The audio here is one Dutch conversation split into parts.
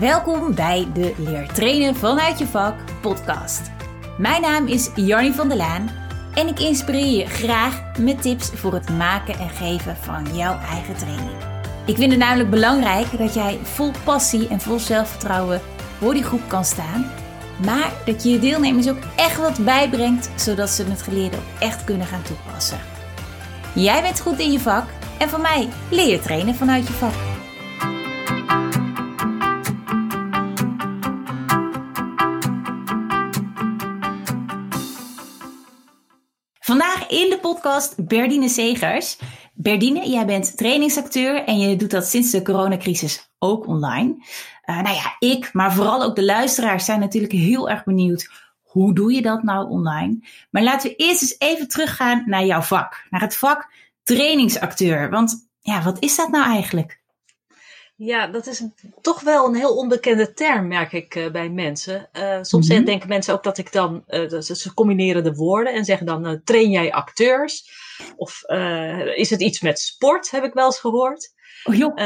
Welkom bij de Leer Trainen vanuit je vak podcast. Mijn naam is Jarnie van der Laan en ik inspireer je graag met tips voor het maken en geven van jouw eigen training. Ik vind het namelijk belangrijk dat jij vol passie en vol zelfvertrouwen voor die groep kan staan, maar dat je je deelnemers ook echt wat bijbrengt zodat ze het geleerde ook echt kunnen gaan toepassen. Jij bent goed in je vak en van mij leer je trainen vanuit je vak. In de podcast Berdine Segers. Berdine, jij bent trainingsacteur en je doet dat sinds de coronacrisis ook online. Uh, nou ja, ik, maar vooral ook de luisteraars zijn natuurlijk heel erg benieuwd. Hoe doe je dat nou online? Maar laten we eerst eens even teruggaan naar jouw vak. Naar het vak trainingsacteur. Want ja, wat is dat nou eigenlijk? Ja, dat is toch wel een heel onbekende term, merk ik uh, bij mensen. Uh, soms mm -hmm. denken mensen ook dat ik dan, uh, ze combineren de woorden en zeggen dan, train jij acteurs? Of is het iets met sport, heb ik wel eens gehoord. Oh joh.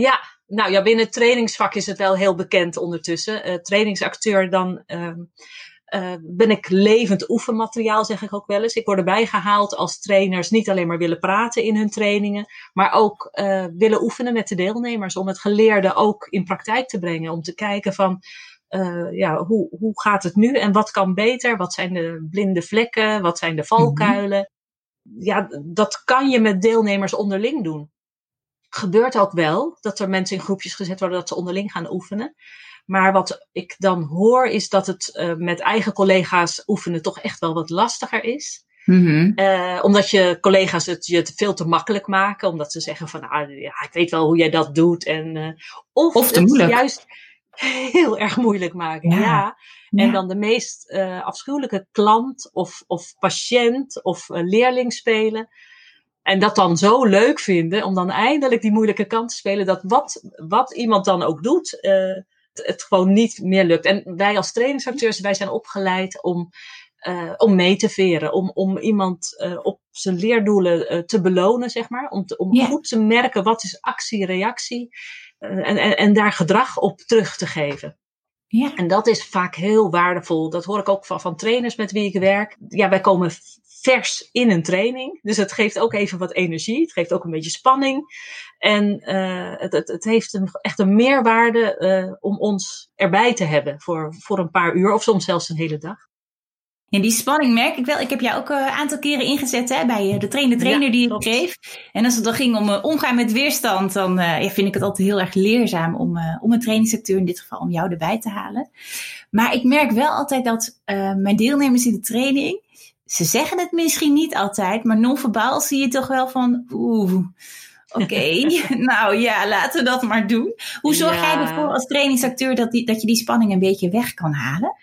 ja, nou ja, binnen het trainingsvak is het wel heel bekend ondertussen. trainingsacteur, dan ehm, uh, ben ik levend oefenmateriaal, zeg ik ook wel eens. Ik word erbij gehaald als trainers niet alleen maar willen praten in hun trainingen, maar ook uh, willen oefenen met de deelnemers om het geleerde ook in praktijk te brengen. Om te kijken van, uh, ja, hoe, hoe gaat het nu en wat kan beter? Wat zijn de blinde vlekken? Wat zijn de valkuilen? Mm-hmm. Ja, dat kan je met deelnemers onderling doen. Gebeurt ook wel dat er mensen in groepjes gezet worden dat ze onderling gaan oefenen. Maar wat ik dan hoor is dat het uh, met eigen collega's oefenen toch echt wel wat lastiger is. Mm-hmm. Uh, omdat je collega's het je veel te makkelijk maken. Omdat ze zeggen van, ah, ja, ik weet wel hoe jij dat doet. En, uh, of, of te het moeilijk. juist heel erg moeilijk maken. Ja. ja. En ja. dan de meest afschuwelijke klant of, of patiënt of leerling spelen. En dat dan zo leuk vinden om dan eindelijk die moeilijke kant te spelen. Dat wat, wat iemand dan ook doet, het gewoon niet meer lukt. En wij als trainingsacteurs, wij zijn opgeleid om, uh, om mee te veren. Om, om iemand uh, op zijn leerdoelen uh, te belonen, zeg maar. Om, te, om yeah. goed te merken wat is actie, reactie. en, en, en daar gedrag op terug te geven. Ja. En dat is vaak heel waardevol. Dat hoor ik ook van, van trainers met wie ik werk. Ja, wij komen vers in een training. Dus het geeft ook even wat energie. Het geeft ook een beetje spanning. En uh, het, het, het, heeft een, echt een meerwaarde uh, om ons erbij te hebben voor, voor een paar uur of soms zelfs een hele dag. En die spanning merk ik wel. Ik heb jou ook een aantal keren ingezet hè, bij de trainer-trainer ja, die je geef. En als het dan ging om uh, omgaan met weerstand, dan uh, ja, vind ik het altijd heel erg leerzaam om, uh, om een trainingsacteur, in dit geval om jou erbij te halen. Maar ik merk wel altijd dat mijn deelnemers in de training, ze zeggen het misschien niet altijd, maar non-verbaal zie je toch wel van, oeh, oké, okay. nou ja, laten we dat maar doen. Hoe zorg ja. jij ervoor als trainingsacteur dat, die, dat je die spanning een beetje weg kan halen?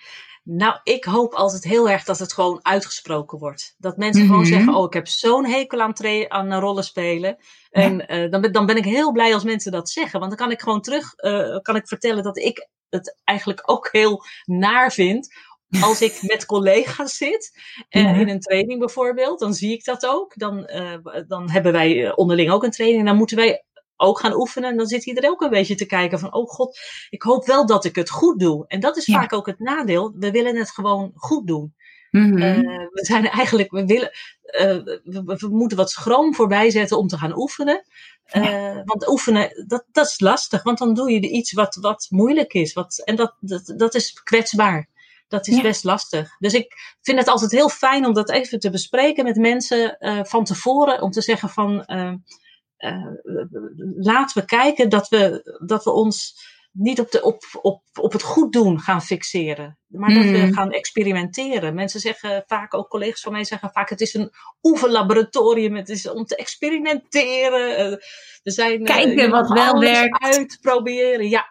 Nou, ik hoop altijd heel erg dat het gewoon uitgesproken wordt. Dat mensen gewoon zeggen, oh, ik heb zo'n hekel aan, aan rollen spelen. En uh, dan, ben, dan ben ik heel blij als mensen dat zeggen. Want dan kan ik gewoon terug, uh, kan ik vertellen dat ik het eigenlijk ook heel naar vind als ik met collega's zit, en ja. in een training bijvoorbeeld, dan zie ik dat ook. Dan, uh, dan hebben wij onderling ook een training. En dan moeten wij ook gaan oefenen. En dan zit iedereen ook een beetje te kijken van, oh god, ik hoop wel dat ik het goed doe. En dat is ja. vaak ook het nadeel. We willen het gewoon goed doen. Uh, we zijn eigenlijk, we willen, uh, we, we, moeten wat schroom voorbij zetten om te gaan oefenen. Ja. Want oefenen, dat, dat is lastig, want dan doe je iets wat, wat moeilijk is. Wat, en dat, dat, dat is kwetsbaar. Dat is ja. best lastig. Dus ik vind het altijd heel fijn om dat even te bespreken met mensen van tevoren. Om te zeggen van, uh, laten we kijken dat we, dat we ons niet op, de, op, op, op het goed doen gaan fixeren. Maar mm. dat we Hmm. gaan experimenteren. Mensen zeggen vaak, ook collega's van mij zeggen vaak, het is een oefenlaboratorium. Het is om te experimenteren. Uh, er zijn, Kijken wat wel werkt. Uitproberen, ja.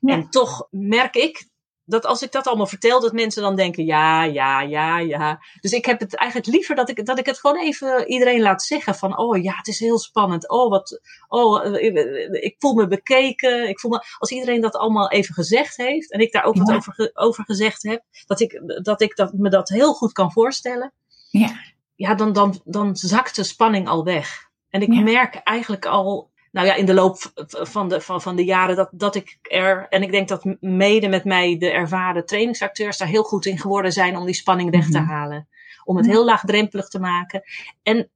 ja. En toch merk ik dat als ik dat allemaal vertel, dat mensen dan denken, ja, ja, ja, ja. Dus ik heb het eigenlijk liever dat ik, dat ik het gewoon even iedereen laat zeggen van, oh ja, het is heel spannend. Oh, wat, oh, ik, ik voel me bekeken. Ik voel me, als iedereen dat allemaal even gezegd heeft en ik daar ook ja. wat over, over gezegd heb, dat ik, dat ik dat, me dat heel goed kan voorstellen. Ja. Ja, dan, dan, dan zakt de spanning al weg. En ik ja. merk eigenlijk al nou ja, in de loop van de, van, van de jaren dat, dat ik er, en ik denk dat mede met mij de ervaren trainingsacteurs daar heel goed in geworden zijn om die spanning weg te mhm. halen. Om het heel laagdrempelig te maken. En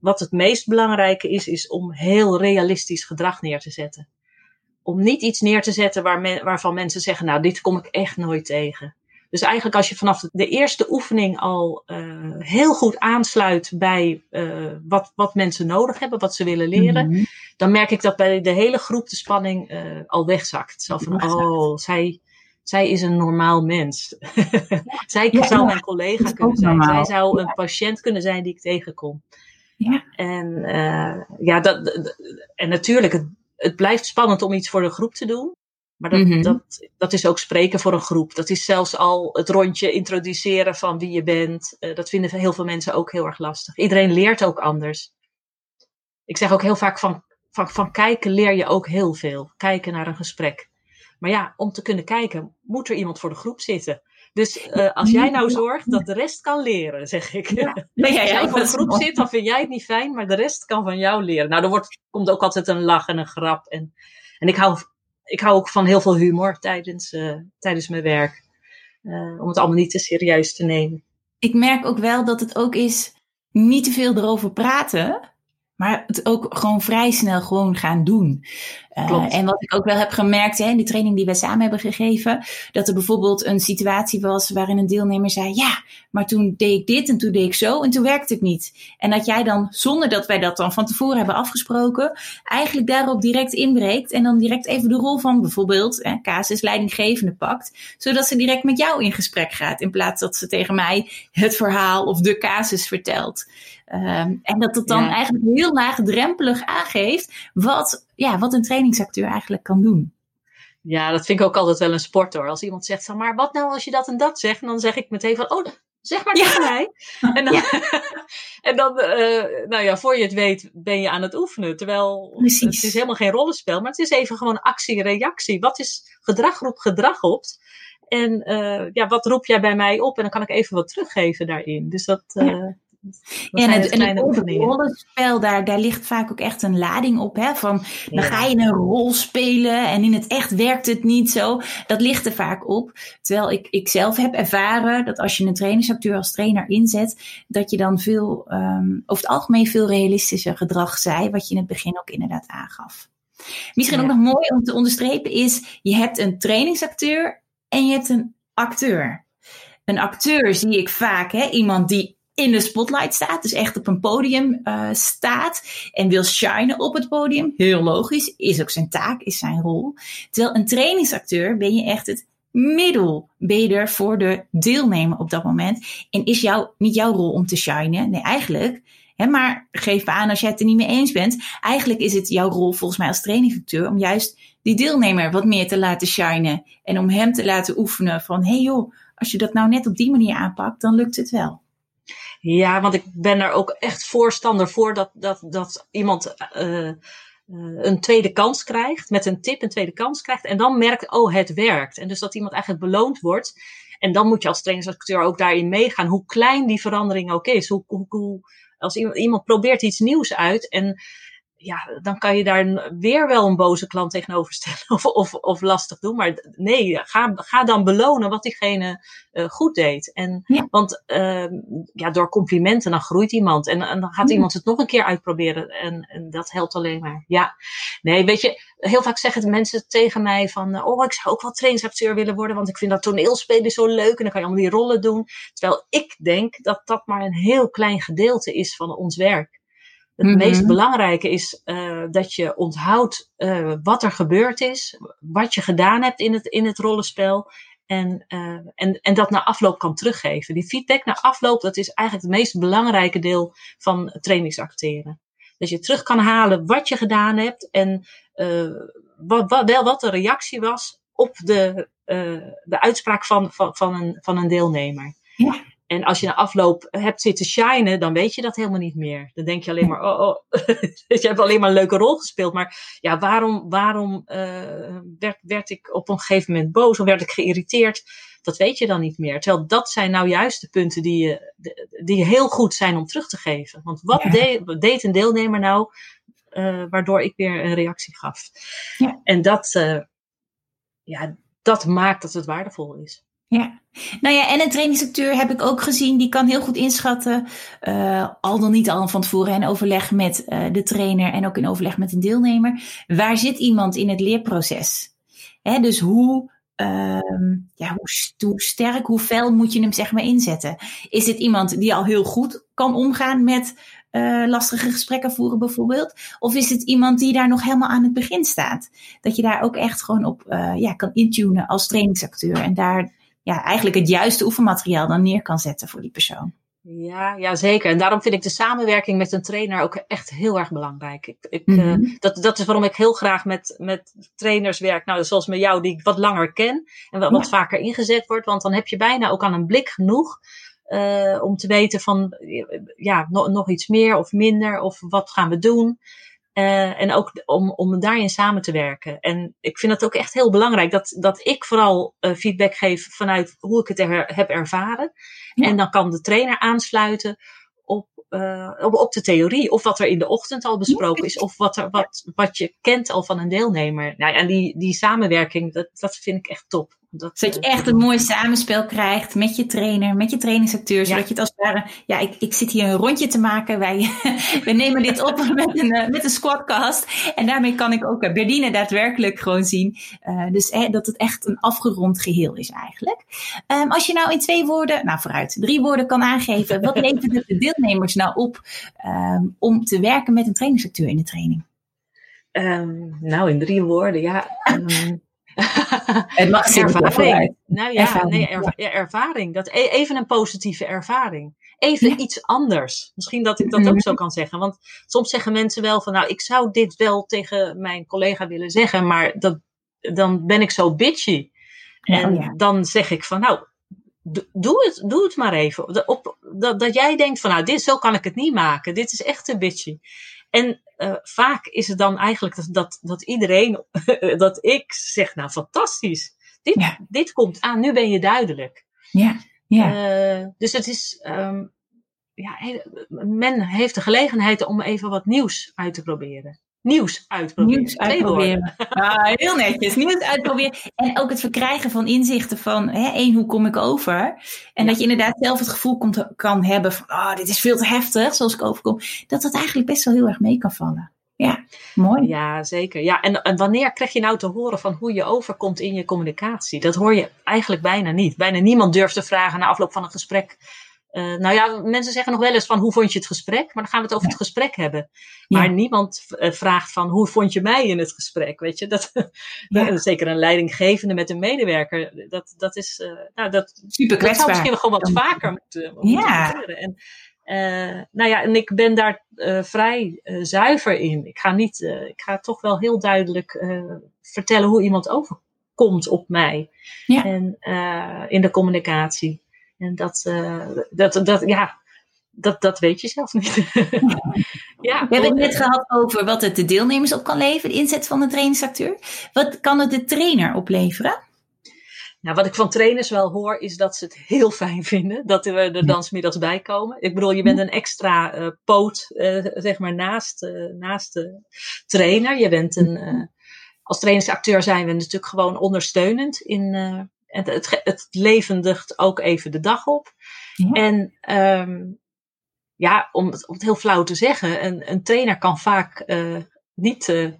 wat het meest belangrijke is, is om heel realistisch gedrag neer te zetten. Om niet iets neer te zetten waar waarvan mensen zeggen, nou, dit kom ik echt nooit tegen. Dus eigenlijk als je vanaf de eerste oefening al uh, heel goed aansluit bij uh, wat, wat mensen nodig hebben, wat ze willen leren, mhm. dan merk ik dat bij de hele groep de spanning uh, al wegzakt. Zo van, oh, zij, zij is een normaal mens. zij zou mijn collega kunnen zijn. Zij zou een patiënt kunnen zijn die ik tegenkom. Ja. En, ja, dat, en natuurlijk, het, het blijft spannend om iets voor de groep te doen. Maar dat, mhm. dat, dat is ook spreken voor een groep. Dat is zelfs al het rondje introduceren van wie je bent. Uh, dat vinden heel veel mensen ook heel erg lastig. Iedereen leert ook anders. Ik zeg ook heel vaak van, van, van kijken leer je ook heel veel. Kijken naar een gesprek. Maar ja, om te kunnen kijken moet er iemand voor de groep zitten. Dus uh, als jij nou zorgt dat de rest kan leren, zeg ik. Ja. als jij voor de groep zit, dan vind jij het niet fijn, maar de rest kan van jou leren. Nou, er wordt, komt ook altijd een lach en een grap. En, en ik hou ik hou ook van heel veel humor tijdens, uh, tijdens mijn werk. Uh, om het allemaal niet te serieus te nemen. Ik merk ook wel dat het ook is niet te veel erover praten. Maar het ook gewoon vrij snel gewoon gaan doen. Uh, en wat ik ook wel heb gemerkt hè, in die training die wij samen hebben gegeven, dat er bijvoorbeeld een situatie was waarin een deelnemer zei: Ja, maar toen deed ik dit en toen deed ik zo en toen werkte het niet. En dat jij dan, zonder dat wij dat dan van tevoren hebben afgesproken, eigenlijk daarop direct inbreekt en dan direct even de rol van bijvoorbeeld hè, casusleidinggevende pakt, zodat ze direct met jou in gesprek gaat, in plaats dat ze tegen mij het verhaal of de casus vertelt. Um, en dat het dan eigenlijk heel laagdrempelig aangeeft wat, ja, wat een trainingsacteur eigenlijk kan doen. Ja, dat vind ik ook altijd wel een sport hoor. Als iemand zegt, van, maar wat nou als je dat en dat zegt? dan zeg ik meteen van, oh, zeg maar tegen mij. En dan, en dan uh, nou ja, voor je het weet ben je aan het oefenen. Terwijl Precies. het is helemaal geen rollenspel, maar het is even gewoon actie-reactie. Wat is gedrag roept gedrag op? En uh, ja, wat roep jij bij mij op? En dan kan ik even wat teruggeven daarin. Dus dat, uh, en het, en rollenspel, daar, daar ligt vaak ook echt een lading op. Hè? Van, dan ga je een rol spelen en in het echt werkt het niet zo. Dat ligt er vaak op. Terwijl ik, ik zelf heb ervaren dat als je een trainingsacteur als trainer inzet, dat je dan veel, um, over het algemeen veel realistischer gedrag zei, wat je in het begin ook inderdaad aangaf. Misschien ook nog mooi om te onderstrepen is, je hebt een trainingsacteur en je hebt een acteur. Een acteur zie ik vaak, hè, iemand die in de spotlight staat, dus echt op een podium uh, staat en wil shinen op het podium. Heel logisch, is ook zijn taak, is zijn rol. Terwijl een trainingsacteur ben je echt het middel. Ben voor de deelnemer op dat moment. En is jou, niet jouw rol om te shinen. Nee, eigenlijk. Hè, maar geef aan als jij het er niet mee eens bent. Eigenlijk is het jouw rol volgens mij als trainingsacteur om juist die deelnemer wat meer te laten shinen. En om hem te laten oefenen van, hey joh, als je dat nou net op die manier aanpakt, dan lukt het wel. Ja, want ik ben er ook echt voorstander voor dat, dat, dat iemand uh, een tweede kans krijgt, met een tip een tweede kans krijgt en dan merkt, oh, het werkt. En dus dat iemand eigenlijk beloond wordt. En dan moet je als trainingsacteur ook daarin meegaan, hoe klein die verandering ook is. Hoe, hoe als iemand, iemand probeert iets nieuws uit en ja, dan kan je daar weer wel een boze klant tegenover stellen of, of, of lastig doen. Maar nee, ga, ga dan belonen wat diegene uh, goed deed. En, Want uh, ja, door complimenten dan groeit iemand. En, en dan gaat iemand het nog een keer uitproberen. En, en dat helpt alleen maar. Ja, nee, weet je, heel vaak zeggen de mensen tegen mij van... Oh, ik zou ook wel trainingsacteur willen worden, want ik vind dat toneelspelen zo leuk. En dan kan je allemaal die rollen doen. Terwijl ik denk dat dat maar een heel klein gedeelte is van ons werk. Het mhm. meest belangrijke is uh, dat je onthoudt uh, wat er gebeurd is, wat je gedaan hebt in het, in het rollenspel. En, uh, en, en dat na afloop kan teruggeven. Die feedback na afloop, dat is eigenlijk het meest belangrijke deel van trainingsacteren. Dat je terug kan halen wat je gedaan hebt en wat, wat, wel wat de reactie was op de, de uitspraak van, van, van, een, van een deelnemer. Ja. En als je na afloop hebt zitten shinen, dan weet je dat helemaal niet meer. Dan denk je alleen maar, oh, oh. je hebt alleen maar een leuke rol gespeeld. Maar ja, waarom, waarom uh, werd, werd ik op een gegeven moment boos of werd ik geïrriteerd? Dat weet je dan niet meer. Terwijl dat zijn nou juist de punten die, je, die heel goed zijn om terug te geven. Want wat deed, deed een deelnemer nou waardoor ik weer een reactie gaf. Ja. En dat, ja, dat maakt dat het waardevol is. Ja, nou ja, en een trainingsacteur heb ik ook gezien, die kan heel goed inschatten, uh, al dan niet al van tevoren in overleg met uh, de trainer en ook in overleg met een deelnemer, waar zit iemand in het leerproces? Hè, dus hoe, uh, ja, hoe, sterk, hoe fel moet je hem zeg maar inzetten? Is dit iemand die al heel goed kan omgaan met uh, lastige gesprekken voeren bijvoorbeeld? Of is het iemand die daar nog helemaal aan het begin staat? Dat je daar ook echt gewoon op ja, kan intunen als trainingsacteur en daar ja, eigenlijk het juiste oefenmateriaal dan neer kan zetten voor die persoon. Ja, ja, zeker. En daarom vind ik de samenwerking met een trainer ook echt heel erg belangrijk. Ik, ik, mm -hmm. dat, dat is waarom ik heel graag met, met trainers werk. Nou, zoals met jou, die ik wat langer ken en wat, wat vaker ingezet wordt. Want dan heb je bijna ook aan een blik genoeg uh, om te weten van ja, no, nog iets meer of minder of wat gaan we doen. Uh, en ook om, om daarin samen te werken. En ik vind het ook echt heel belangrijk dat, dat ik vooral uh, feedback geef vanuit hoe ik het er, heb ervaren. Ja. En dan kan de trainer aansluiten op, uh, op, op, de theorie. Of wat er in de ochtend al besproken is. Of wat, er, wat, wat je kent al van een deelnemer. Nou, en die, die samenwerking, dat, dat vind ik echt top. Dat, zodat je eh, echt een mooi samenspel krijgt met je trainer, met je trainingsacteur. Zodat je het als het ware, ja, ik, ik zit hier een rondje te maken. Wij, we nemen dit op met een, eh, met een squadcast. En daarmee kan ik ook eh, Berdine daadwerkelijk gewoon zien. Uh, dus eh, dat het echt een afgerond geheel is eigenlijk. Um, als je nou in twee woorden, nou vooruit, drie woorden kan aangeven. Wat levert het de deelnemers nou op um, om te werken met een trainingsacteur in de training? Um, nou, in drie woorden, ja. Het mag ervaring. Nou ja, ervaring. nee, er, ervaring. Dat e- even een positieve ervaring. Even iets anders. Misschien dat ik dat ook zo kan zeggen. Want soms zeggen mensen wel van, nou, ik zou dit wel tegen mijn collega willen zeggen, maar dat, dan ben ik zo bitchy. En ja. dan zeg ik van, nou, doe het, doe het maar even. Op, dat, dat jij denkt van, nou, dit, zo kan ik het niet maken. Dit is echt te bitchy. En uh, vaak is het dan eigenlijk dat, dat, dat iedereen, dat ik zeg, nou fantastisch, dit, ja. dit komt aan, nu ben je duidelijk. Ja, ja. Uh, dus het is, um, ja, men heeft de gelegenheid om even wat nieuws uit te proberen nieuws uitproberen. Nieuws uitproberen. Ah, heel netjes. Nieuws uitproberen. En ook het verkrijgen van inzichten van, hè, één, hoe kom ik over? En ja. dat je inderdaad zelf het gevoel komt, kan hebben van, oh, dit is veel te heftig, zoals ik overkom. Dat dat eigenlijk best wel heel erg mee kan vallen. Ja, mooi. Ja, zeker. Ja, en, en wanneer krijg je nou te horen van hoe je overkomt in je communicatie? Dat hoor je eigenlijk bijna niet. Bijna niemand durft te vragen na afloop van een gesprek uh, nou ja, mensen zeggen nog wel eens van hoe vond je het gesprek? Maar dan gaan we het over ja. het gesprek hebben. Maar ja. niemand uh, vraagt van hoe vond je mij in het gesprek? Weet je, dat, ja. zeker een leidinggevende met een medewerker, dat, dat is, uh, nou, dat, Super dat zou misschien wel wat vaker moeten, ja. En, nou ja, en ik ben daar vrij zuiver in. Ik ga niet, ik ga toch wel heel duidelijk vertellen hoe iemand overkomt op mij. Ja. En in de communicatie. En dat, uh, dat, dat, ja, dat, dat weet je zelf niet. ja, We hebben het net gehad over wat het de deelnemers op kan leveren, de inzet van de trainingsacteur. Wat kan het de trainer opleveren? Nou, wat ik van trainers wel hoor, is dat ze het heel fijn vinden dat we er dan smiddags bij komen. Ik bedoel, je bent een extra uh, poot, uh, zeg maar, naast, uh, naast de trainer. Je bent een, als trainingsacteur zijn we natuurlijk gewoon ondersteunend in, het, het, het levendigt ook even de dag op. Ja. En um, ja, om het, om het heel flauw te zeggen, een, een trainer kan vaak uh, niet, uh,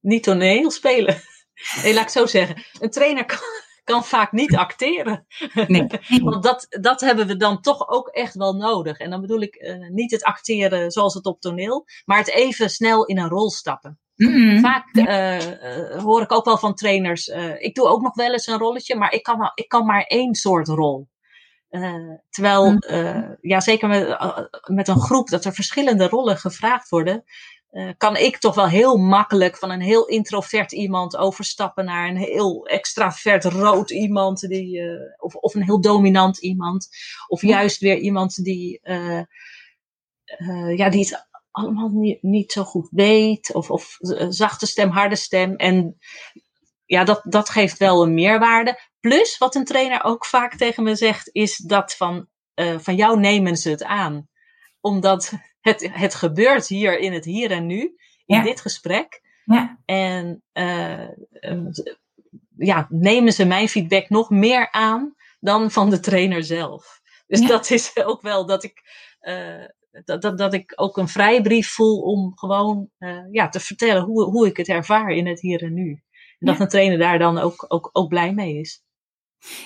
niet toneel spelen. nee, laat ik zo zeggen. Een trainer kan, kan vaak niet acteren. Nee. Want dat, dat hebben we dan toch ook echt wel nodig. En dan bedoel ik uh, niet het acteren zoals het op toneel, maar het even snel in een rol stappen. Mm-hmm. Vaak ja. uh, hoor ik ook wel van trainers, uh, ik doe ook nog wel eens een rolletje, maar ik kan, wel, ik kan maar één soort rol. Uh, terwijl, mm-hmm. ja, zeker met, met een groep dat er verschillende rollen gevraagd worden, kan ik toch wel heel makkelijk van een heel introvert iemand overstappen naar een heel extravert rood iemand, die, of, of een heel dominant iemand, of juist weer iemand die, ja, die het allemaal niet, niet zo goed weet. Of, of zachte stem, harde stem. En ja, dat, dat geeft wel een meerwaarde. Plus, wat een trainer ook vaak tegen me zegt, is dat van, uh, van jou nemen ze het aan. Omdat het, het gebeurt hier in het hier en nu. in dit gesprek. Ja. En ja, nemen ze mijn feedback nog meer aan dan van de trainer zelf. Dus dat is ook wel dat ik, uh, dat, dat, dat ik ook een vrijbrief voel om gewoon uh, ja, te vertellen hoe, hoe ik het ervaar in het hier en nu. En dat een trainer daar dan ook, ook, ook blij mee is.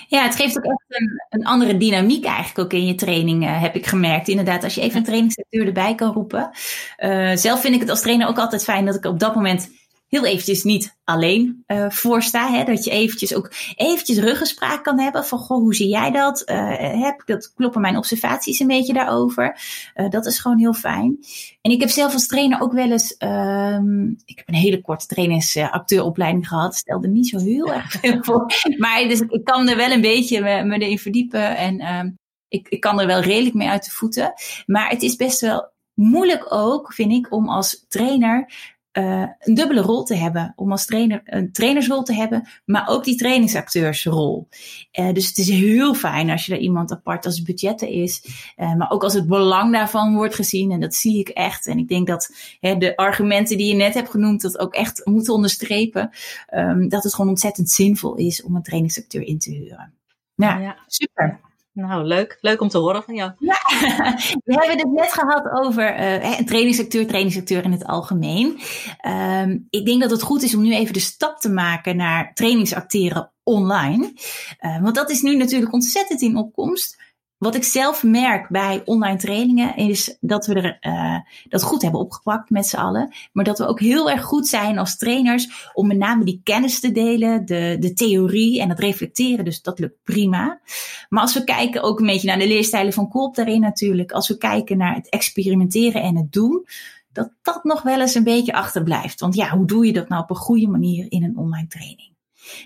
Ja, het geeft ook echt een, een andere dynamiek eigenlijk ook in je training, uh, heb ik gemerkt. Inderdaad, als je even een trainingslectuur erbij kan roepen. Uh, zelf vind ik het als trainer ook altijd fijn dat ik op dat moment heel eventjes niet alleen uh, voorsta. Hè? Dat je eventjes ook eventjes ruggespraak kan hebben van, goh, hoe zie jij dat? Uh, heb, dat kloppen mijn observaties een beetje daarover. Uh, dat is gewoon heel fijn. En ik heb zelf als trainer ook wel eens, um, ik heb een hele korte trainingsacteuropleiding gehad. Stelde niet zo heel erg veel voor. Maar dus ik kan er wel een beetje me, me erin verdiepen. En um, ik, ik kan er wel redelijk mee uit de voeten. Maar het is best wel moeilijk ook, vind ik, om als trainer uh, een dubbele rol te hebben. Om als trainer een trainersrol te hebben, maar ook die trainingsacteursrol. Uh, dus het is heel fijn als je er iemand apart als budgetten is. Uh, maar ook als het belang daarvan wordt gezien. En dat zie ik echt. En ik denk dat hè, de argumenten die je net hebt genoemd, dat ook echt moeten onderstrepen. Um, dat het gewoon ontzettend zinvol is om een trainingsacteur in te huren. Nou, ja, super. Nou, leuk. Leuk om te horen van jou. Ja, we hebben het net gehad over uh, een trainingssecteur, trainingssecteur in het algemeen. Um, ik denk dat het goed is om nu even de stap te maken naar trainingsacteren online. Uh, want dat is nu natuurlijk ontzettend in opkomst. Wat ik zelf merk bij online trainingen is dat we er, uh, dat goed hebben opgepakt met z'n allen. Maar dat we ook heel erg goed zijn als trainers om met name die kennis te delen, de, de theorie en het reflecteren. Dus dat lukt prima. Maar als we kijken ook een beetje naar de leerstijlen van Kolp daarin natuurlijk. Als we kijken naar het experimenteren en het doen. Dat dat nog wel eens een beetje achterblijft. Want ja, hoe doe je dat nou op een goede manier in een online training?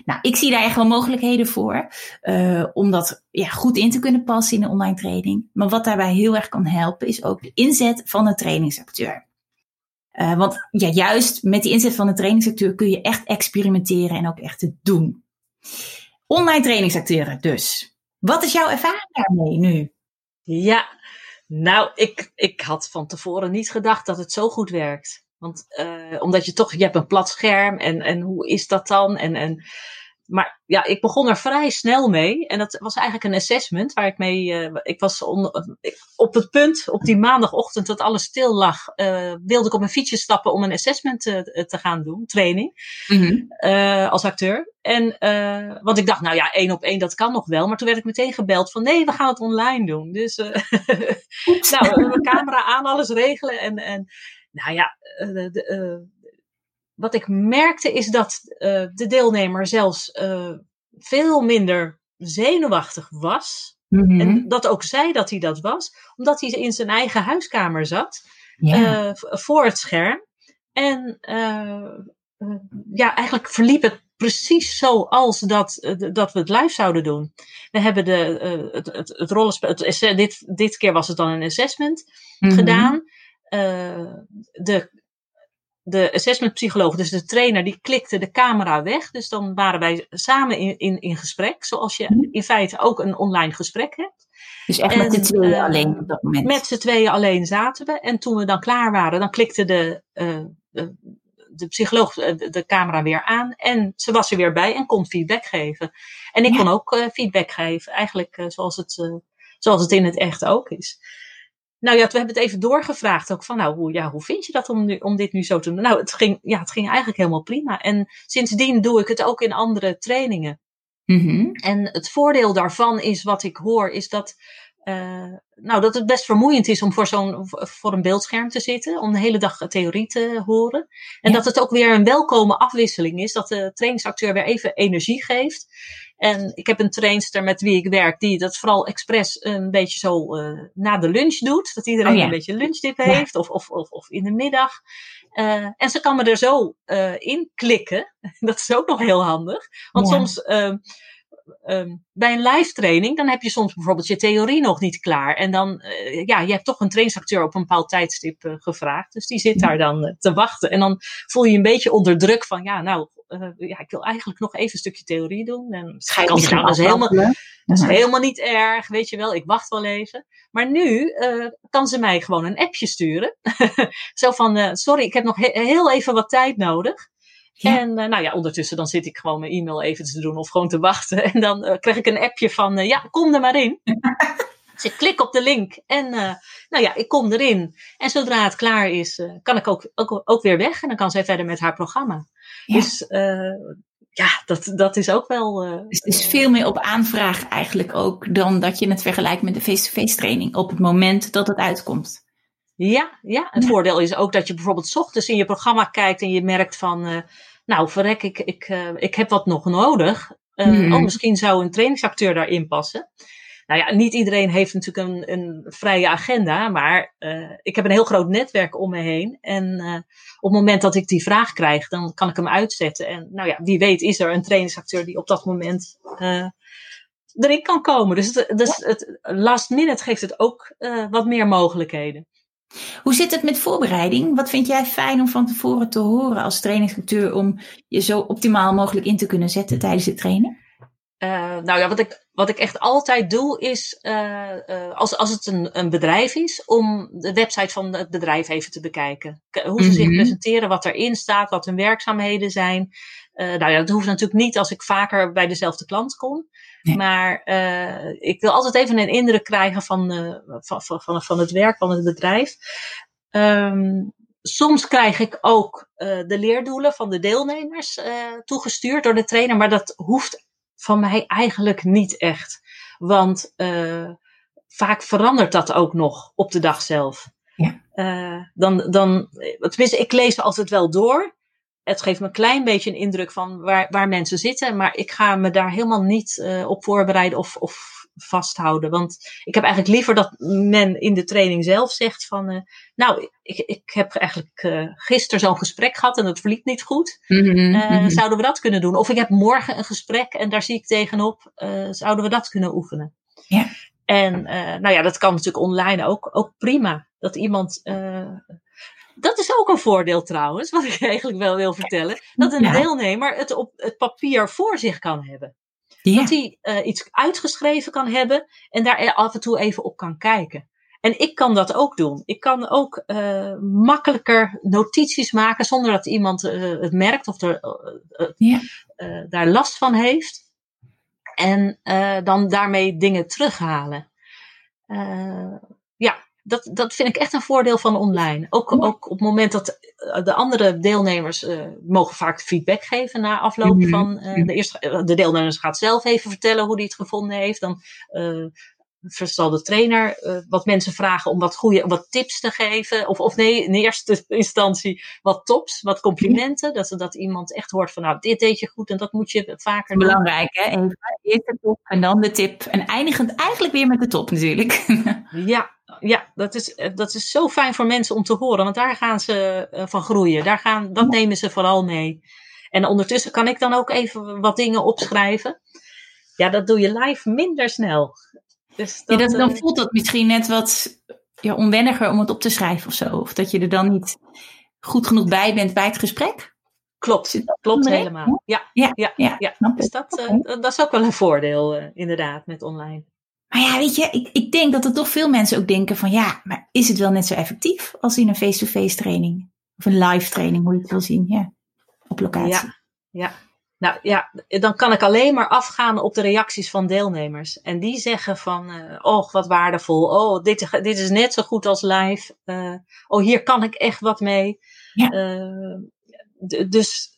Nou, ik zie daar echt wel mogelijkheden voor uh, om dat ja, goed in te kunnen passen in een online training. Maar wat daarbij heel erg kan helpen is ook de inzet van een trainingsacteur. Uh, want ja, juist met die inzet van een trainingsacteur kun je echt experimenteren en ook echt het doen. Online trainingsacteuren dus. Wat is jouw ervaring daarmee nu? Ja, nou, ik, ik had van tevoren niet gedacht dat het zo goed werkt. Want uh, omdat je toch, je hebt een plat scherm en, en hoe is dat dan? En, en, maar ja, ik begon er vrij snel mee. En dat was eigenlijk een assessment waar ik mee. Uh, ik was on, op het punt, op die maandagochtend dat alles stil lag, uh, wilde ik op mijn fietsje stappen om een assessment te, te gaan doen, training. Mm -hmm. als acteur. En, want ik dacht, nou ja, één op één, dat kan nog wel. Maar toen werd ik meteen gebeld van nee, we gaan het online doen. Dus, nou, mijn camera aan, alles regelen. En, en nou ja, eh, de, de, uh, wat ik merkte is dat uh, de deelnemer zelfs veel minder zenuwachtig was. Mm-hmm. En dat ook zei dat hij dat was, omdat hij in zijn eigen huiskamer zat, voor het scherm. En ja, eigenlijk verliep het precies zoals dat, dat we het live zouden doen. We hebben de, het, het, het rollenspel, het, dit, dit keer was het dan een assessment mm-hmm. gedaan. Uh, de, de assessment psycholoog, dus de trainer, die klikte de camera weg. Dus dan waren wij samen in, in, in gesprek, zoals je mhm. in feite ook een online gesprek hebt. Dus echt en, met z'n tweeën uh, alleen op dat moment? Met z'n tweeën alleen zaten we. En toen we dan klaar waren, dan klikte de, uh, de, de, psycholoog de, camera weer aan. En ze was er weer bij en kon feedback geven. En ik ja. kon ook feedback geven, eigenlijk zoals, het, zoals het in het echt ook is. Nou ja, we hebben het even doorgevraagd ook van, nou, hoe, ja, hoe vind je dat om, nu, om dit nu zo te doen? Nou, het ging, ja, het ging eigenlijk helemaal prima. En sindsdien doe ik het ook in andere trainingen. Mm-hmm. En het voordeel daarvan is, wat ik hoor, is dat, uh, nou, dat het best vermoeiend is om voor zo'n, voor een beeldscherm te zitten, om de hele dag theorie te horen. En ja. dat het ook weer een welkome afwisseling is, dat de trainingsacteur weer even energie geeft. En ik heb een trainster met wie ik werk, die dat vooral expres een beetje zo uh, na de lunch doet. Dat iedereen oh, ja. een beetje lunchdip heeft, of, of, of, of, in de middag. Uh, en ze kan me er zo uh, in klikken. Dat is ook nog heel handig. Want soms ehm, bij een live training, dan heb je soms bijvoorbeeld je theorie nog niet klaar. En dan, ja, je hebt toch een trainingsacteur op een bepaald tijdstip gevraagd. Dus die zit daar dan te wachten. En dan voel je je een beetje onder druk van, ja, nou, ja, ik wil eigenlijk nog even een stukje theorie doen. En nou, dat, is helemaal, dat is helemaal niet erg, weet je wel. Ik wacht wel even. Maar nu kan ze mij gewoon een appje sturen. Zo van, sorry, ik heb nog he heel even wat tijd nodig. En uh, nou ja, ondertussen dan zit ik gewoon mijn e-mail even te doen of gewoon te wachten. En dan uh, krijg ik een appje van, uh, ja, kom er maar in. dus ik klik op de link en nou ja, ik kom erin. En zodra het klaar is, kan ik ook, ook, ook weer weg. En dan kan zij verder met haar programma. Ja. Dus ja, dat, dat is ook wel... dus het is veel meer op aanvraag eigenlijk ook dan dat je het vergelijkt met de face-to-face -face training. Op het moment dat het uitkomt. Ja, ja, het ja. voordeel is ook dat je bijvoorbeeld ochtends in je programma kijkt en je merkt van nou verrek, ik, ik, ik heb wat nog nodig. Uh, mm. Oh, misschien zou een trainingsacteur daarin passen. Nou ja, niet iedereen heeft natuurlijk een, een vrije agenda, maar uh, ik heb een heel groot netwerk om me heen. En op het moment dat ik die vraag krijg, dan kan ik hem uitzetten. En nou ja, wie weet is er een trainingsacteur die op dat moment erin kan komen. Dus, het, dus het last minute geeft het ook wat meer mogelijkheden. Hoe zit het met voorbereiding? Wat vind jij fijn om van tevoren te horen als trainingsacteur om je zo optimaal mogelijk in te kunnen zetten tijdens het trainen? Uh, nou ja, wat ik, wat ik echt altijd doe is, uh, uh, als, als het een, een bedrijf is, om de website van het bedrijf even te bekijken. Hoe ze mm -hmm. zich presenteren, wat erin staat, wat hun werkzaamheden zijn. nou ja, dat hoeft natuurlijk niet als ik vaker bij dezelfde klant kom. Nee. Maar ik wil altijd even een indruk krijgen van, van, van, van het werk van het bedrijf. Um, soms krijg ik ook de leerdoelen van de deelnemers toegestuurd door de trainer, maar dat hoeft van mij eigenlijk niet echt. Want vaak verandert dat ook nog op de dag zelf. Ja. dan, dan, tenminste, ik lees altijd wel door het geeft me een klein beetje een indruk van waar, waar mensen zitten. Maar ik ga me daar helemaal niet uh, op voorbereiden of, of vasthouden. Want ik heb eigenlijk liever dat men in de training zelf zegt van... Uh, nou, ik, ik heb eigenlijk uh, gisteren zo'n gesprek gehad en dat verliep niet goed. Mm -hmm. Zouden we dat kunnen doen? Of ik heb morgen een gesprek en daar zie ik tegenop. zouden we dat kunnen oefenen? Ja. En nou ja, dat kan natuurlijk online ook, ook prima. Dat iemand dat is ook een voordeel trouwens, wat ik eigenlijk wel wil vertellen. Dat een deelnemer het op het papier voor zich kan hebben. Ja. Dat hij uh, iets uitgeschreven kan hebben en daar af en toe even op kan kijken. En ik kan dat ook doen. Ik kan ook uh, makkelijker notities maken zonder dat iemand uh, het merkt of er, ja. daar last van heeft. En dan daarmee dingen terughalen. Dat, dat vind ik echt een voordeel van online. Ook, ook op het moment dat eh, de andere deelnemers uh, mogen vaak feedback geven na afloop -hmm. van uh, de eerste. De deelnemers gaat zelf even vertellen hoe hij het gevonden heeft. Dan uh, zal de trainer wat mensen vragen om wat goede, wat tips te geven. Of, of nee, in eerste instantie wat tops, wat complimenten. Dat, dat iemand echt hoort van nou, dit deed je goed en dat moet je vaker doen. Belangrijk hè, even eerst de top en dan de tip. En eindigend eigenlijk weer met de top natuurlijk. ja, ja, dat is, eh, dat is zo fijn voor mensen om te horen, want daar gaan ze uh, van groeien. Daar gaan, dat nemen ze vooral mee. En ondertussen kan ik dan ook even wat dingen opschrijven. Ja, dat doe je live minder snel. Dus dat, ja, dat, dan uh, voelt dat misschien net wat ja, onwenniger om het op te schrijven of zo. Of dat je er dan niet goed genoeg bij bent bij het gesprek. Klopt, klopt helemaal. Ja, ja, ja. ja, ja. Dus dat, okay. dat is ook wel een voordeel, inderdaad, met online. Maar ja, weet je, ik, ik denk dat er toch veel mensen ook denken van ja, maar is het wel net zo effectief als in een face-to-face training? Of een live training, hoe je het wil zien, ja, op locatie. Ja, ja. Nou ja, dan kan ik alleen maar afgaan op de reacties van deelnemers. En die zeggen van, uh, oh wat waardevol, oh dit, dit is net zo goed als live, uh, oh hier kan ik echt wat mee. Ja. Uh, dus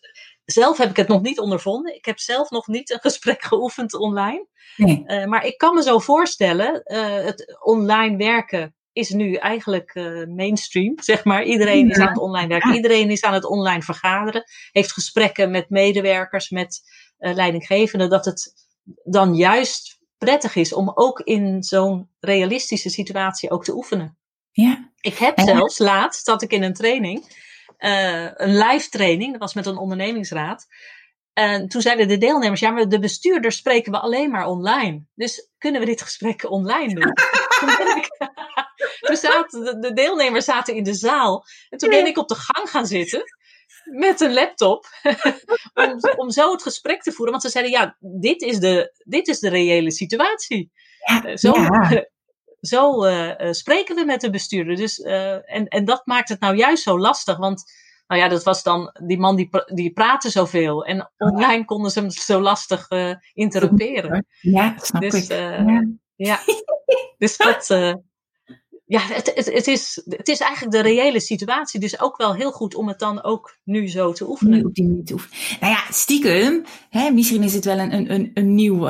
zelf heb ik het nog niet ondervonden. Ik heb zelf nog niet een gesprek geoefend online. Nee. Maar ik kan me zo voorstellen, het online werken is nu eigenlijk uh, mainstream, zeg maar. Iedereen ja. is aan het online werken, iedereen is aan het online vergaderen, heeft gesprekken met medewerkers, met leidinggevenden, dat het dan juist prettig is om ook in zo'n realistische situatie ook te oefenen. Ja. Ik heb zelfs laatst, zat ik in een training, een live training, dat was met een ondernemingsraad. En toen zeiden de deelnemers, ja, maar de bestuurders spreken we alleen maar online. Dus kunnen we dit gesprek online doen? toen zaten de, de, deelnemers zaten in de zaal. En toen ben ik op de gang gaan zitten met een laptop. om, om zo het gesprek te voeren. Want ze zeiden, ja, dit is de, dit is de reële situatie. Ja, zo, ja. zo uh, spreken we met de bestuurder. Dus, uh, en, en dat maakt het nou juist zo lastig. Want nou ja, dat was dan die man die, die praatte zoveel. En online konden ze hem zo lastig uh, interrumperen. Ja, snap dus, ik. Ja. ja. dus dat. Ja, het, het, het, is, het is eigenlijk de reële situatie. Dus ook wel heel goed om het dan ook nu zo te oefenen. Nu op die manier te oefenen. Nou ja, stiekem. Hè, misschien is het wel een, een, een nieuw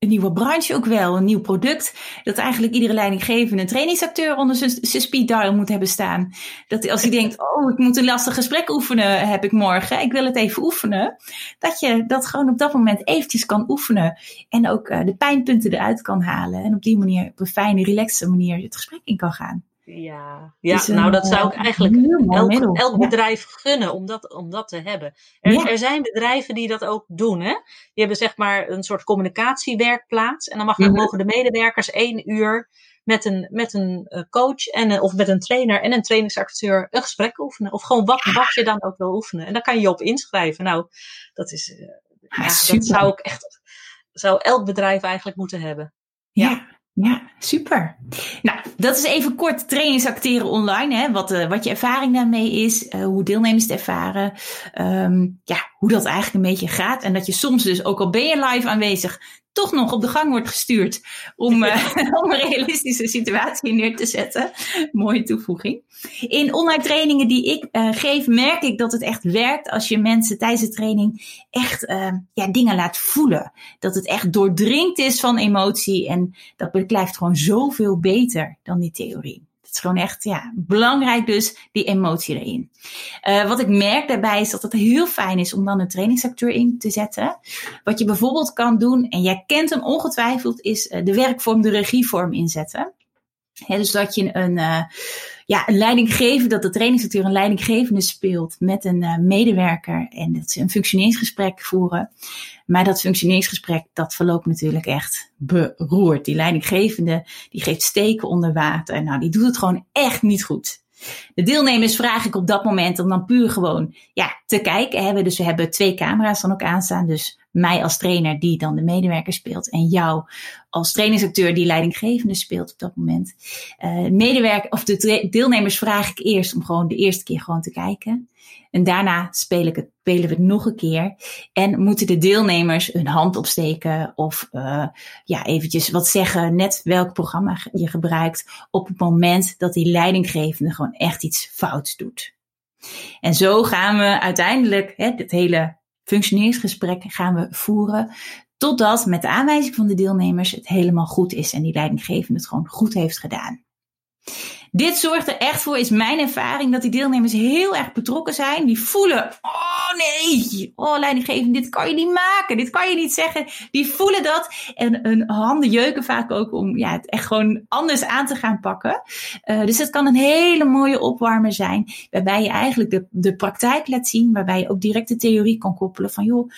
een nieuwe branche ook wel, een nieuw product. Dat eigenlijk iedere leidinggevende trainingsacteur onder zijn speed dial moet hebben staan. Dat als hij denkt, oh, ik moet een lastig gesprek oefenen, heb ik morgen. Ik wil het even oefenen. Dat je dat gewoon op dat moment eventjes kan oefenen. En ook uh, de pijnpunten eruit kan halen. En op die manier, op een fijne, relaxe manier, het gesprek in kan gaan. Ja, ja nou dat zou ik eh, eigenlijk elk, elk bedrijf gunnen om dat, om dat te hebben. Er, er, zijn bedrijven die dat ook doen. Hè? Die hebben zeg maar een soort communicatiewerkplaats. En dan mag, mm mogen de medewerkers één uur met een, met een eh, coach en, of met een trainer en een trainingsacteur een gesprek oefenen. Of gewoon wat, wat je dan ook wil oefenen. En daar kan je op inschrijven. Nou, dat is. Uh, ja, dat zou ik echt. Zou elk bedrijf eigenlijk moeten hebben. ja. Ja, super. Nou, dat is even kort trainingsacteren online. Hè? Wat, uh, wat je ervaring daarmee is, uh, hoe deelnemers het ervaren. Um, ja, hoe dat eigenlijk een beetje gaat. En dat je soms dus, ook al ben je live aanwezig, toch nog op de gang wordt gestuurd om, om een realistische situatie neer te zetten. Mooie toevoeging. In online trainingen die ik uh, geef, merk ik dat het echt werkt als je mensen tijdens de training echt uh, ja, dingen laat voelen. Dat het echt doordringt is van emotie en dat blijft gewoon zoveel beter dan die theorie. Het is gewoon echt ja, belangrijk dus, die emotie erin. Uh, wat ik merk daarbij is dat het heel fijn is om dan een trainingsacteur in te zetten. Wat je bijvoorbeeld kan doen, en jij kent hem ongetwijfeld, is uh, de werkvorm, de regievorm inzetten. Dus dat je een, uh, ja, een leidinggevende, dat de trainingsacteur een leidinggevende speelt met een uh, medewerker en dat ze een functioneringsgesprek voeren. Maar dat functioneringsgesprek, dat verloopt natuurlijk echt beroerd. Die leidinggevende, die geeft steken onder water. Nou, die doet het gewoon echt niet goed. De deelnemers vraag ik op dat moment om dan puur gewoon ja, te kijken. Hebben. Dus we hebben twee camera's dan ook aanstaan. Dus mij als trainer die dan de medewerker speelt. En jou als trainingsacteur die leidinggevende speelt op dat moment. Uh, medewerker, of de deelnemers vraag ik eerst om gewoon de eerste keer gewoon te kijken. En daarna speel ik het, spelen we het nog een keer. En moeten de deelnemers hun hand opsteken of uh, ja, eventjes wat zeggen, net welk programma je gebruikt op het moment dat die leidinggevende gewoon echt iets fouts doet. En zo gaan we uiteindelijk dit hele functioneringsgesprek gaan we voeren totdat met de aanwijzing van de deelnemers het helemaal goed is en die leidinggevende het gewoon goed heeft gedaan. Dit zorgt er echt voor, is mijn ervaring, dat die deelnemers heel erg betrokken zijn. Die voelen, oh nee, oh leidinggevende, dit kan je niet maken, dit kan je niet zeggen. Die voelen dat en hun handen jeuken vaak ook om ja, het echt gewoon anders aan te gaan pakken. Uh, dus het kan een hele mooie opwarmer zijn, waarbij je eigenlijk de, de praktijk laat zien, waarbij je ook direct de theorie kan koppelen van joh,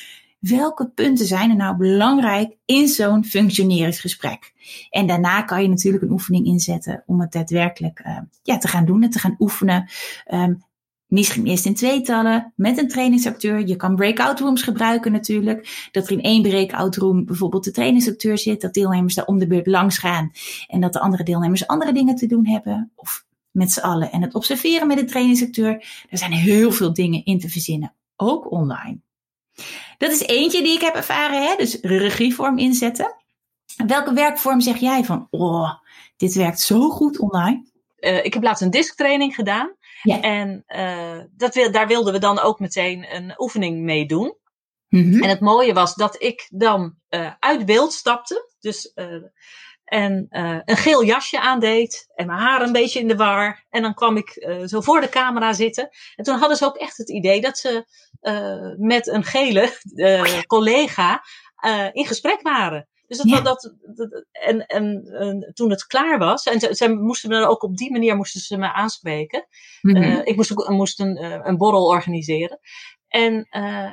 welke punten zijn er nou belangrijk in zo'n functioneringsgesprek? En daarna kan je natuurlijk een oefening inzetten om het daadwerkelijk uh, ja, te gaan doen en te gaan oefenen. Um, misschien eerst in tweetallen met een trainingsacteur. Je kan breakout rooms gebruiken natuurlijk. Dat er in één breakout room bijvoorbeeld de trainingsacteur zit. Dat deelnemers daar om de beurt langs gaan. En dat de andere deelnemers andere dingen te doen hebben. Of met z'n allen. En het observeren met de trainingsacteur. Er zijn heel veel dingen in te verzinnen. Ook online. Dat is eentje die ik heb ervaren, hè? dus regievorm inzetten. Welke werkvorm zeg jij van, oh, dit werkt zo goed online? Uh, ik heb laatst een disktraining gedaan. Ja. En uh, dat wil, daar wilden we dan ook meteen een oefening mee doen. Mm -hmm. En het mooie was dat ik dan uh, uit beeld stapte. Dus en uh, een geel jasje aandeed. En mijn haar een beetje in de war. En dan kwam ik uh, zo voor de camera zitten. En toen hadden ze ook echt het idee dat ze uh, met een gele collega in gesprek waren. Dus dat, ja. dat, dat, en, en, en, toen het klaar was, en ze, moesten me ook op die manier moesten ze me aanspreken. Mm -hmm. ik moest, moest een, een borrel organiseren. En,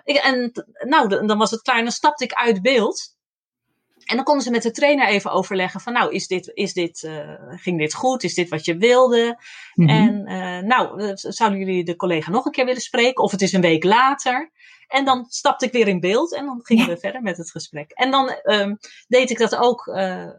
ik, en nou, dan was het klaar en dan stapte ik uit beeld. En dan konden ze met de trainer even overleggen van, nou, is dit, is dit, uh, ging dit goed? Is dit wat je wilde? Mm -hmm. En uh, nou, zouden jullie de collega nog een keer willen spreken? Of het is een week later. En dan stapte ik weer in beeld en dan gingen ja. we verder met het gesprek. En dan um, deed ik dat ook uh,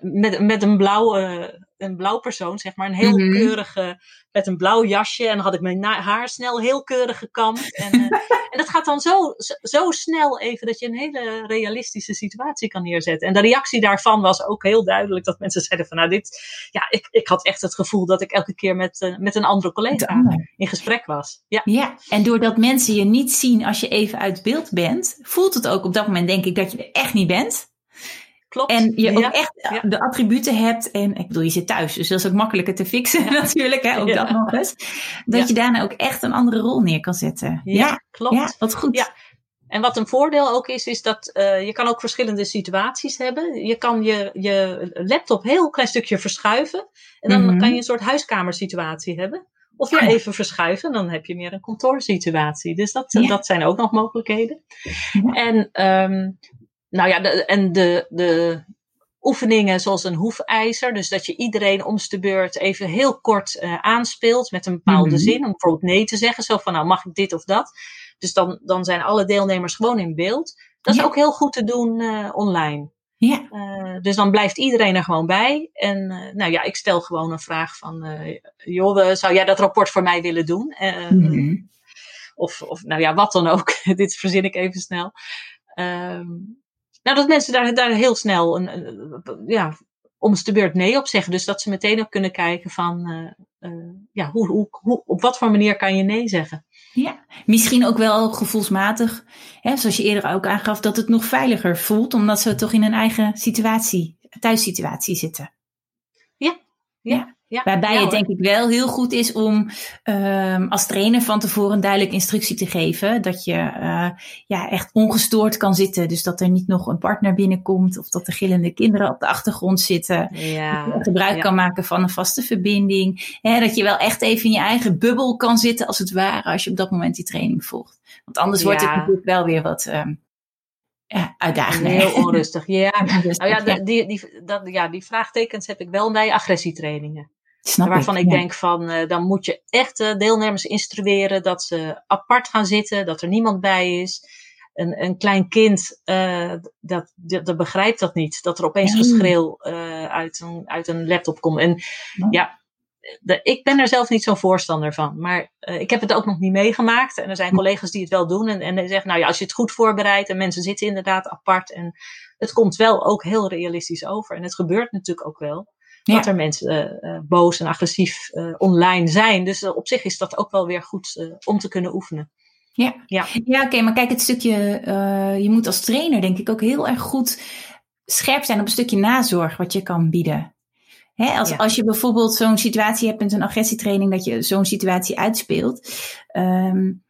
met, met een blauw, uh, een blauw persoon, zeg maar. Een heel mm -hmm. keurige, met een blauw jasje. En dan had ik mijn haar snel heel keurig gekamd. En, uh, en dat gaat dan zo, zo snel even dat je een hele realistische situatie kan neerzetten. En de reactie daarvan was ook heel duidelijk. Dat mensen zeiden van nou dit, ja, ik, ik had echt het gevoel dat ik elke keer met, met een andere collega in gesprek was. Ja. ja, en doordat mensen je niet zien als je even uit beeld bent, voelt het ook op dat moment denk ik dat je er echt niet bent. Klopt. En je ook echt ja. de attributen hebt. En ik bedoel, je zit thuis, dus dat is ook makkelijker te fixen ja. natuurlijk. Hè, ook dat nog eens. Dat je daarna ook echt een andere rol neer kan zetten. Ja, klopt. Ja, wat goed. Ja. En wat een voordeel ook is, is dat uh, je kan ook verschillende situaties hebben. Je kan je, je laptop heel klein stukje verschuiven. En dan mm-hmm. kan je een soort huiskamersituatie hebben. Of weer even verschuiven, dan heb je meer een kantoorsituatie. Dus dat, dat zijn ook nog mogelijkheden. En um, nou ja, de, en de, de oefeningen zoals een hoefijzer. Dus dat je iedereen om de beurt even heel kort uh, aanspeelt met een bepaalde mm-hmm. zin. Om bijvoorbeeld nee te zeggen. Zo van, nou mag ik dit of dat. Dus dan, dan zijn alle deelnemers gewoon in beeld. Dat is ook heel goed te doen uh, online. Ja. Uh, dus dan blijft iedereen er gewoon bij. En nou ja, ik stel gewoon een vraag van, joh, zou jij dat rapport voor mij willen doen? Mm-hmm. Of, of nou ja, wat dan ook. dit verzin ik even snel. Um, nou, dat mensen daar, daar heel snel een, een, ja, om de beurt nee op zeggen. Dus dat ze meteen ook kunnen kijken van, uh, uh, ja, hoe, hoe, hoe, op wat voor manier kan je nee zeggen? Ja, misschien ook wel gevoelsmatig, hè, zoals je eerder ook aangaf, dat het nog veiliger voelt, omdat ze toch in een eigen situatie, thuissituatie zitten. Ja, ja. ja. Ja, Waarbij ja, het denk ik wel heel goed is om um, als trainer van tevoren een duidelijke instructie te geven. Dat je uh, ja, echt ongestoord kan zitten. Dus dat er niet nog een partner binnenkomt of dat er gillende kinderen op de achtergrond zitten. Ja, dat je gebruik kan maken van een vaste verbinding. Dat je wel echt even in je eigen bubbel kan zitten als het ware als je op dat moment die training volgt. Want anders wordt het natuurlijk wel weer wat um, ja, uitdagend. Heel onrustig. Ja, nou ja, die, die, dat, ja, die vraagtekens heb ik wel bij agressietrainingen. Snap waarvan ik, ik ja. denk van, uh, dan moet je echt de deelnemers instrueren dat ze apart gaan zitten, dat er niemand bij is. Een, een klein kind, uh, dat, dat, dat, begrijpt dat niet. Dat er opeens Nee. geschreeuw uit, een, uit een laptop komt. En Ja. ja, de, ik ben er zelf niet zo'n voorstander van. Maar ik heb het ook nog niet meegemaakt. En er zijn collega's die het wel doen. En, en die zeggen, nou ja, als je het goed voorbereidt en mensen zitten inderdaad apart. En het komt wel ook heel realistisch over. En het gebeurt natuurlijk ook wel. Ja. Dat er mensen uh, boos en agressief uh, online zijn. Dus op zich is dat ook wel weer goed om te kunnen oefenen. Ja, ja. ja oké, okay, maar kijk, het stukje, je moet als trainer denk ik ook heel erg goed scherp zijn op een stukje nazorg wat je kan bieden. Hè, als, ja. als je bijvoorbeeld zo'n situatie hebt met een agressietraining, dat je zo'n situatie uitspeelt. Um,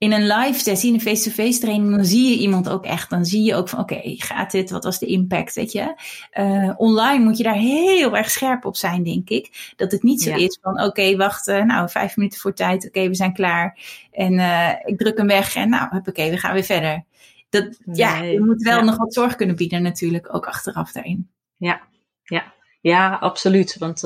in een live sessie, in een face-to-face training, dan zie je iemand ook echt. Dan zie je ook van, oké, okay, gaat dit? Wat was de impact, weet je? Uh, online moet je daar heel erg scherp op zijn, denk ik. Dat het niet zo ja. is van, oké, okay, wacht, uh, nou, vijf minuten voor tijd. Oké, okay, we zijn klaar. En uh, ik druk hem weg en nou, oké, we gaan weer verder. Dat, nee, ja, je moet wel ja. nog wat zorg kunnen bieden natuurlijk, ook achteraf daarin. Ja, ja, ja, absoluut. Want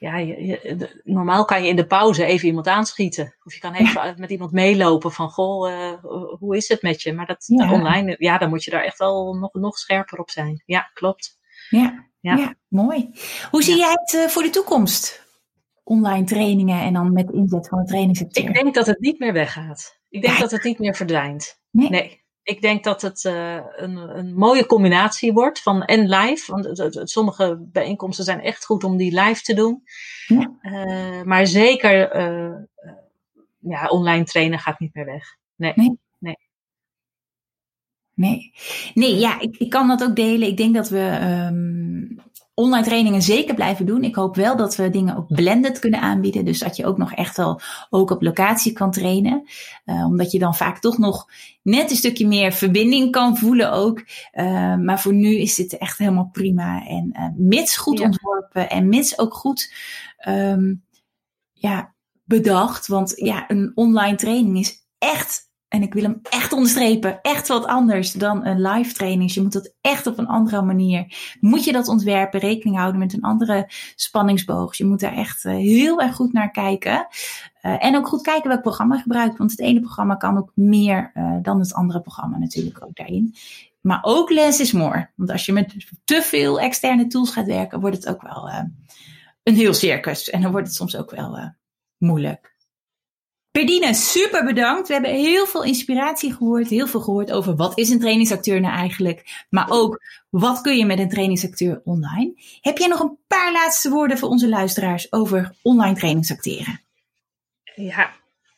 ja, je, je, de, normaal kan je in de pauze even iemand aanschieten. Of je kan even ja. met iemand meelopen van, goh, uh, hoe is het met je? Maar dat ja. online, ja, dan moet je daar echt wel nog, nog scherper op zijn. Ja, klopt. Ja, ja. ja mooi. Hoe zie jij het uh, voor de toekomst? Online trainingen en dan met inzet van de trainingssector. Ik denk dat het niet meer weggaat. Ik denk dat het niet meer verdwijnt. Nee. nee ik denk dat het uh, een, een, mooie combinatie wordt van en live. Want het, het, sommige bijeenkomsten zijn echt goed om die live te doen. Ja. Uh, maar zeker uh, ja, online trainen gaat niet meer weg. Nee. Nee. Nee. Nee, nee ja, ik, ik kan dat ook delen. Ik denk dat we um, online trainingen zeker blijven doen. Ik hoop wel dat we dingen ook blended kunnen aanbieden. Dus dat je ook nog echt wel ook op locatie kan trainen. Uh, omdat je dan vaak toch nog net een stukje meer verbinding kan voelen ook. Uh, maar voor nu is dit echt helemaal prima. En uh, mits goed ja. ontworpen en mits ook goed um, ja, bedacht. Want ja, een online training is echt en ik wil hem echt onderstrepen, echt wat anders dan een live training. Dus je moet dat echt op een andere manier, moet je dat ontwerpen, rekening houden met een andere spanningsboog. Je moet daar echt uh, heel erg goed naar kijken. Uh, en ook goed kijken welk programma gebruikt, want het ene programma kan ook meer uh, dan het andere programma natuurlijk ook daarin. Maar ook less is more. Want als je met te veel externe tools gaat werken, wordt het ook wel een heel circus. En dan wordt het soms ook wel moeilijk. Perdine, super bedankt. We hebben heel veel inspiratie gehoord, heel veel gehoord over wat is een trainingsacteur nou eigenlijk, maar ook wat kun je met een trainingsacteur online. Heb jij nog een paar laatste woorden voor onze luisteraars over online trainingsacteren? Ja,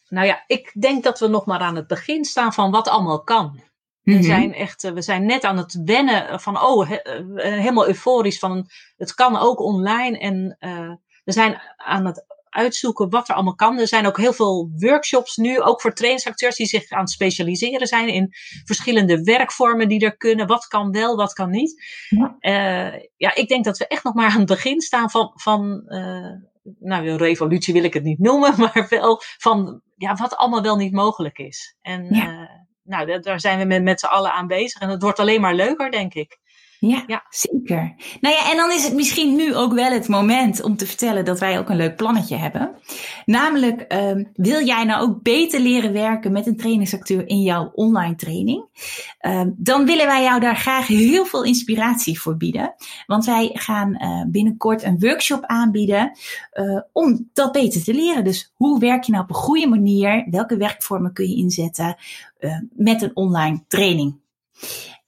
nou ja, ik denk dat we nog maar aan het begin staan van wat allemaal kan. We mhm. zijn echt, we zijn net aan het wennen van, oh, helemaal euforisch van, het kan ook online en uh, we zijn aan het uitzoeken wat er allemaal kan. Er zijn ook heel veel workshops nu, ook voor trainingsacteurs die zich aan het specialiseren zijn in verschillende werkvormen die er kunnen. Wat kan wel, wat kan niet. Ja, uh, ja ik denk dat we echt nog maar aan het begin staan van, van uh, nou, een revolutie wil ik het niet noemen, maar wel van ja, wat allemaal wel niet mogelijk is. En ja. uh, nou, daar zijn we met, met z'n allen aan bezig. En het wordt alleen maar leuker, denk ik. Ja, ja, zeker. Nou ja, en dan is het misschien nu ook wel het moment om te vertellen dat wij ook een leuk plannetje hebben. Namelijk, um, wil jij nou ook beter leren werken met een trainingsacteur in jouw online training? Um, dan willen wij jou daar graag heel veel inspiratie voor bieden. Want wij gaan uh, binnenkort een workshop aanbieden uh, om dat beter te leren. Dus hoe werk je nou op een goede manier? Welke werkvormen kun je inzetten uh, met een online training?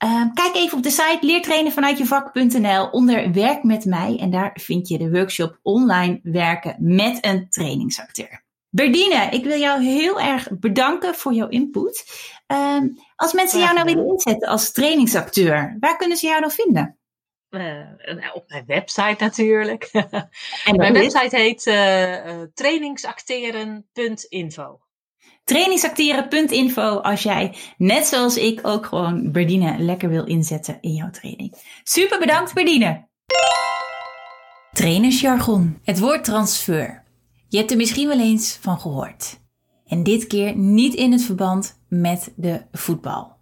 Uh, kijk even op de site leertrainenvanuitjevak.nl onder werk met mij en daar vind je de workshop online werken met een trainingsacteur. Berdine, ik wil jou heel erg bedanken voor jouw input. Uh, als mensen jou nou willen inzetten als trainingsacteur, waar kunnen ze jou dan vinden? Uh, op mijn website natuurlijk. en mijn website heet uh, trainingsacteren.info trainingsacteren.info als jij, net zoals ik, ook gewoon Berdine lekker wil inzetten in jouw training. Super bedankt Berdine! Trainersjargon. Het woord transfer. Je hebt er misschien wel eens van gehoord. En dit keer niet in het verband met de voetbal.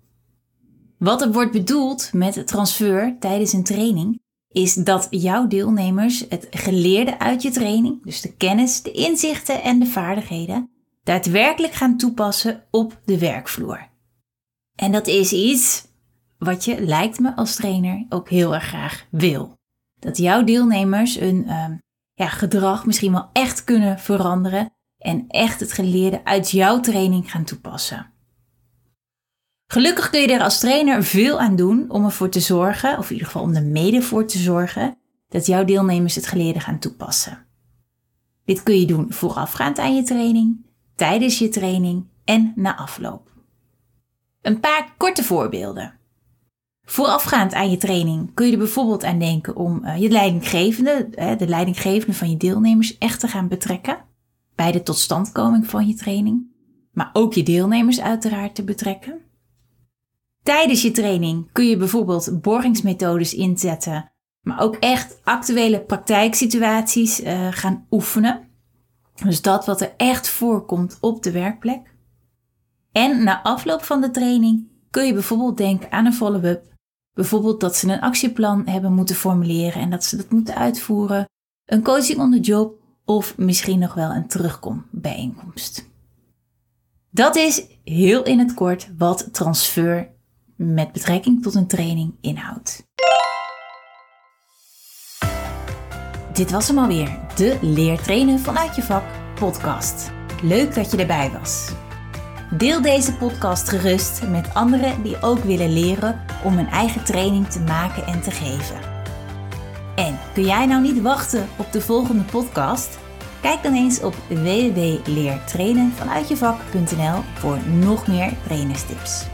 Wat er wordt bedoeld met transfer tijdens een training is dat jouw deelnemers het geleerde uit je training, dus de kennis, de inzichten en de vaardigheden, daadwerkelijk gaan toepassen op de werkvloer. En dat is iets wat je, lijkt me als trainer, ook heel erg graag wil. Dat jouw deelnemers hun uh, ja, gedrag misschien wel echt kunnen veranderen en echt het geleerde uit jouw training gaan toepassen. Gelukkig kun je er als trainer veel aan doen om ervoor te zorgen, of in ieder geval om er mede voor te zorgen, dat jouw deelnemers het geleerde gaan toepassen. Dit kun je doen voorafgaand aan je training, tijdens je training en na afloop. Een paar korte voorbeelden. Voorafgaand aan je training kun je er bijvoorbeeld aan denken om uh, je leidinggevende, uh, de leidinggevende van je deelnemers, echt te gaan betrekken bij de totstandkoming van je training, maar ook je deelnemers uiteraard te betrekken. Tijdens je training kun je bijvoorbeeld borgingsmethodes inzetten, maar ook echt actuele praktijksituaties uh, gaan oefenen. Dus dat wat er echt voorkomt op de werkplek. En na afloop van de training kun je bijvoorbeeld denken aan een follow-up. Bijvoorbeeld dat ze een actieplan hebben moeten formuleren en dat ze dat moeten uitvoeren. Een coaching on the job of misschien nog wel een terugkombijeenkomst. Dat is heel in het kort wat transfer met betrekking tot een training inhoudt. Dit was hem alweer, de Leertrainen vanuit je vak podcast. Leuk dat je erbij was. Deel deze podcast gerust met anderen die ook willen leren om een eigen training te maken en te geven. En kun jij nou niet wachten op de volgende podcast? Kijk dan eens op www.leertrainenvanuitjevak.nl voor nog meer trainerstips.